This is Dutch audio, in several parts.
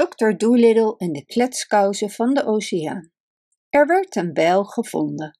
Dr. Doolittle en de kletskousen van de oceaan. Er werd een bijl gevonden.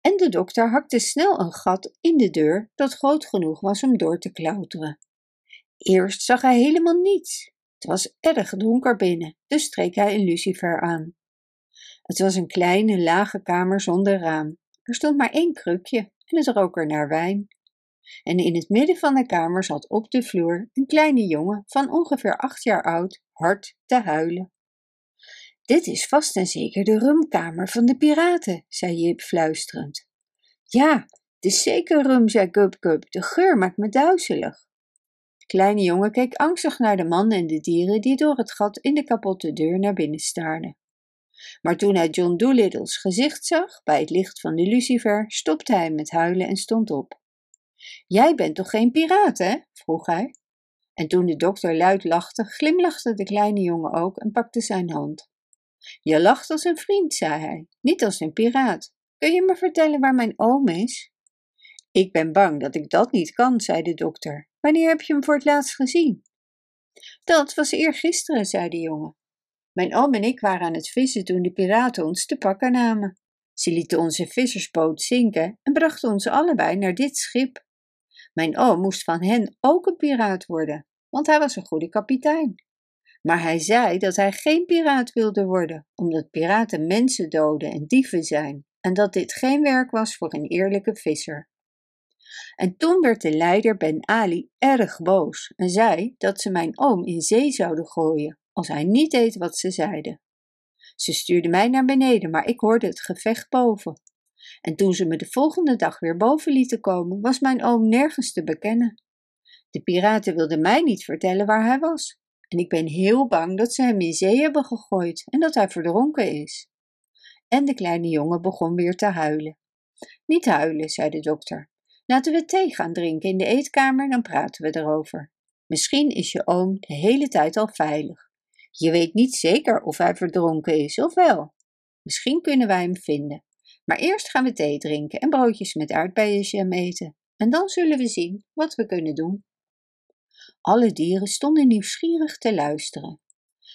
En de dokter hakte snel een gat in de deur dat groot genoeg was om door te klauteren. Eerst zag hij helemaal niets. Het was erg donker binnen, dus streek hij een lucifer aan. Het was een kleine, lage kamer zonder raam. Er stond maar één krukje en het rook er naar wijn. En in het midden van de kamer zat op de vloer een kleine jongen van ongeveer acht jaar oud hard te huilen. Dit is vast en zeker de rumkamer van de piraten, zei Jip fluisterend. Ja, het is zeker rum, zei Gup. De geur maakt me duizelig. De kleine jongen keek angstig naar de man en de dieren die door het gat in de kapotte deur naar binnen staarden. Maar toen hij John Doolittle's gezicht zag bij het licht van de lucifer, stopte hij met huilen en stond op. Jij bent toch geen piraat, hè? vroeg hij. En toen de dokter luid lachte, glimlachte de kleine jongen ook en pakte zijn hand. Je lacht als een vriend, zei hij, niet als een piraat. Kun je me vertellen waar mijn oom is? Ik ben bang dat ik dat niet kan, zei de dokter. Wanneer heb je hem voor het laatst gezien? Dat was eergisteren, zei de jongen. Mijn oom en ik waren aan het vissen toen de piraten ons te pakken namen. Ze lieten onze vissersboot zinken en brachten ons allebei naar dit schip. Mijn oom moest van hen ook een piraat worden, want hij was een goede kapitein. Maar hij zei dat hij geen piraat wilde worden, omdat piraten mensen doden en dieven zijn, en dat dit geen werk was voor een eerlijke visser. En toen werd de leider Ben Ali erg boos en zei dat ze mijn oom in zee zouden gooien als hij niet deed wat ze zeiden. Ze stuurde mij naar beneden, maar ik hoorde het gevecht boven. En toen ze me de volgende dag weer boven lieten komen, was mijn oom nergens te bekennen. De piraten wilden mij niet vertellen waar hij was. En ik ben heel bang dat ze hem in zee hebben gegooid en dat hij verdronken is. En de kleine jongen begon weer te huilen. Niet huilen, zei de dokter. Laten we thee gaan drinken in de eetkamer, dan praten we erover. Misschien is je oom de hele tijd al veilig. Je weet niet zeker of hij verdronken is of wel. Misschien kunnen wij hem vinden. Maar eerst gaan we thee drinken en broodjes met aardbeienjam eten. En dan zullen we zien wat we kunnen doen. Alle dieren stonden nieuwsgierig te luisteren.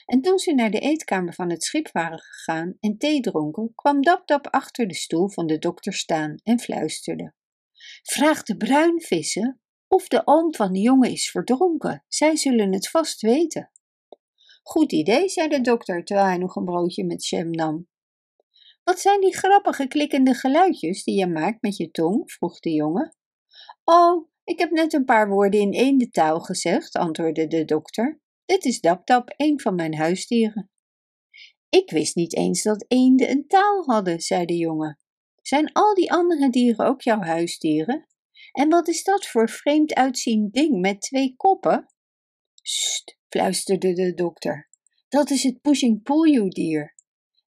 En toen ze naar de eetkamer van het schip waren gegaan en thee dronken, kwam Dap achter de stoel van de dokter staan en fluisterde. Vraag de bruinvissen of de oom van de jongen is verdronken. Zij zullen het vast weten. Goed idee, zei de dokter terwijl hij nog een broodje met jam nam. Wat zijn die grappige klikkende geluidjes die je maakt met je tong? vroeg de jongen. Oh, ik heb net een paar woorden in eendentaal gezegd, antwoordde de dokter. Dit is Dap een van mijn huisdieren. Ik wist niet eens dat eenden een taal hadden, zei de jongen. Zijn al die andere dieren ook jouw huisdieren? En wat is dat voor vreemd uitziend ding met twee koppen? Sst, fluisterde de dokter. Dat is het pushing pullyu dier.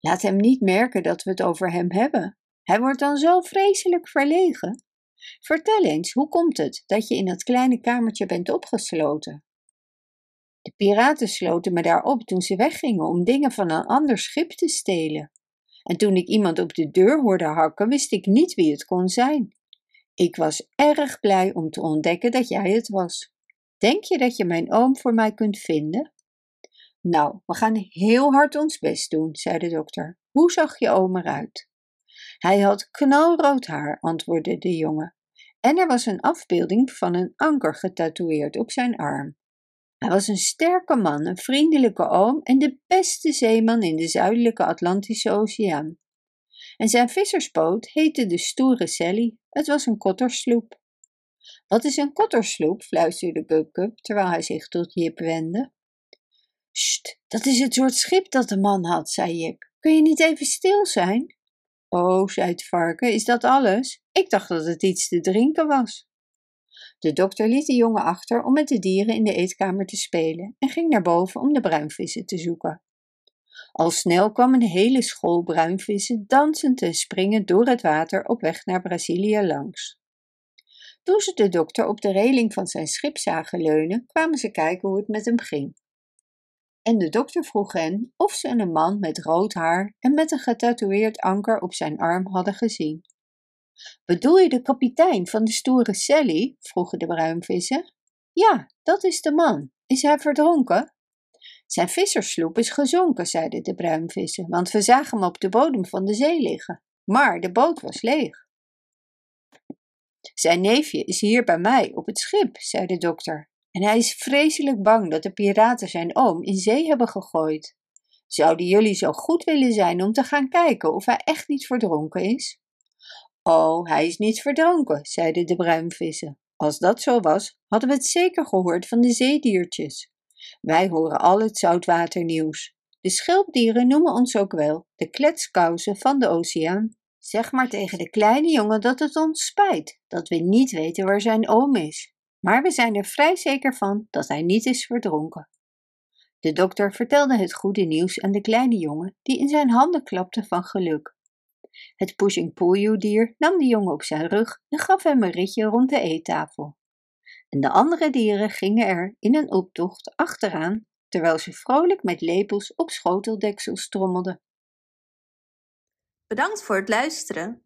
Laat hem niet merken dat we het over hem hebben. Hij wordt dan zo vreselijk verlegen. Vertel eens, hoe komt het dat je in dat kleine kamertje bent opgesloten? De piraten sloten me daar op toen ze weggingen om dingen van een ander schip te stelen. En toen ik iemand op de deur hoorde hakken, wist ik niet wie het kon zijn. Ik was erg blij om te ontdekken dat jij het was. Denk je dat je mijn oom voor mij kunt vinden? Nou, we gaan heel hard ons best doen, zei de dokter. Hoe zag je oom eruit? Hij had knalrood haar, antwoordde de jongen. En er was een afbeelding van een anker getatoeëerd op zijn arm. Hij was een sterke man, een vriendelijke oom en de beste zeeman in de zuidelijke Atlantische Oceaan. En zijn visserspoot heette de Stoere Sally. Het was een kottersloep. Wat is een kottersloep? fluisterde Gup terwijl hij zich tot Jip wendde. Dat is het soort schip dat de man had, zei Jip. Kun je niet even stil zijn? Oh, zei het varken, is dat alles? Ik dacht dat het iets te drinken was. De dokter liet de jongen achter om met de dieren in de eetkamer te spelen en ging naar boven om de bruinvissen te zoeken. Al snel kwam een hele school bruinvissen dansend en springend door het water op weg naar Brazilië langs. Toen ze de dokter op de reling van zijn schip zagen leunen, kwamen ze kijken hoe het met hem ging. En de dokter vroeg hen of ze een man met rood haar en met een getatoeëerd anker op zijn arm hadden gezien. Bedoel je de kapitein van de stoere Sally? vroegen de bruinvissen. Ja, dat is de man. Is hij verdronken? Zijn visserssloep is gezonken, zeiden de bruinvissen, want we zagen hem op de bodem van de zee liggen. Maar de boot was leeg. Zijn neefje is hier bij mij op het schip, zei de dokter, en hij is vreselijk bang dat de piraten zijn oom in zee hebben gegooid. Zouden jullie zo goed willen zijn om te gaan kijken of hij echt niet verdronken is? Oh, hij is niet verdronken, zeiden de bruinvissen. Als dat zo was, hadden we het zeker gehoord van de zeediertjes. Wij horen al het zoutwaternieuws. De schilddieren noemen ons ook wel de kletskousen van de oceaan. Zeg maar tegen de kleine jongen dat het ons spijt dat we niet weten waar zijn oom is. Maar we zijn er vrij zeker van dat hij niet is verdronken. De dokter vertelde het goede nieuws aan de kleine jongen, die in zijn handen klapte van geluk. Het pushing dier nam de jongen op zijn rug en gaf hem een ritje rond de eettafel. En de andere dieren gingen er in een optocht achteraan, terwijl ze vrolijk met lepels op schoteldeksels trommelden. Bedankt voor het luisteren.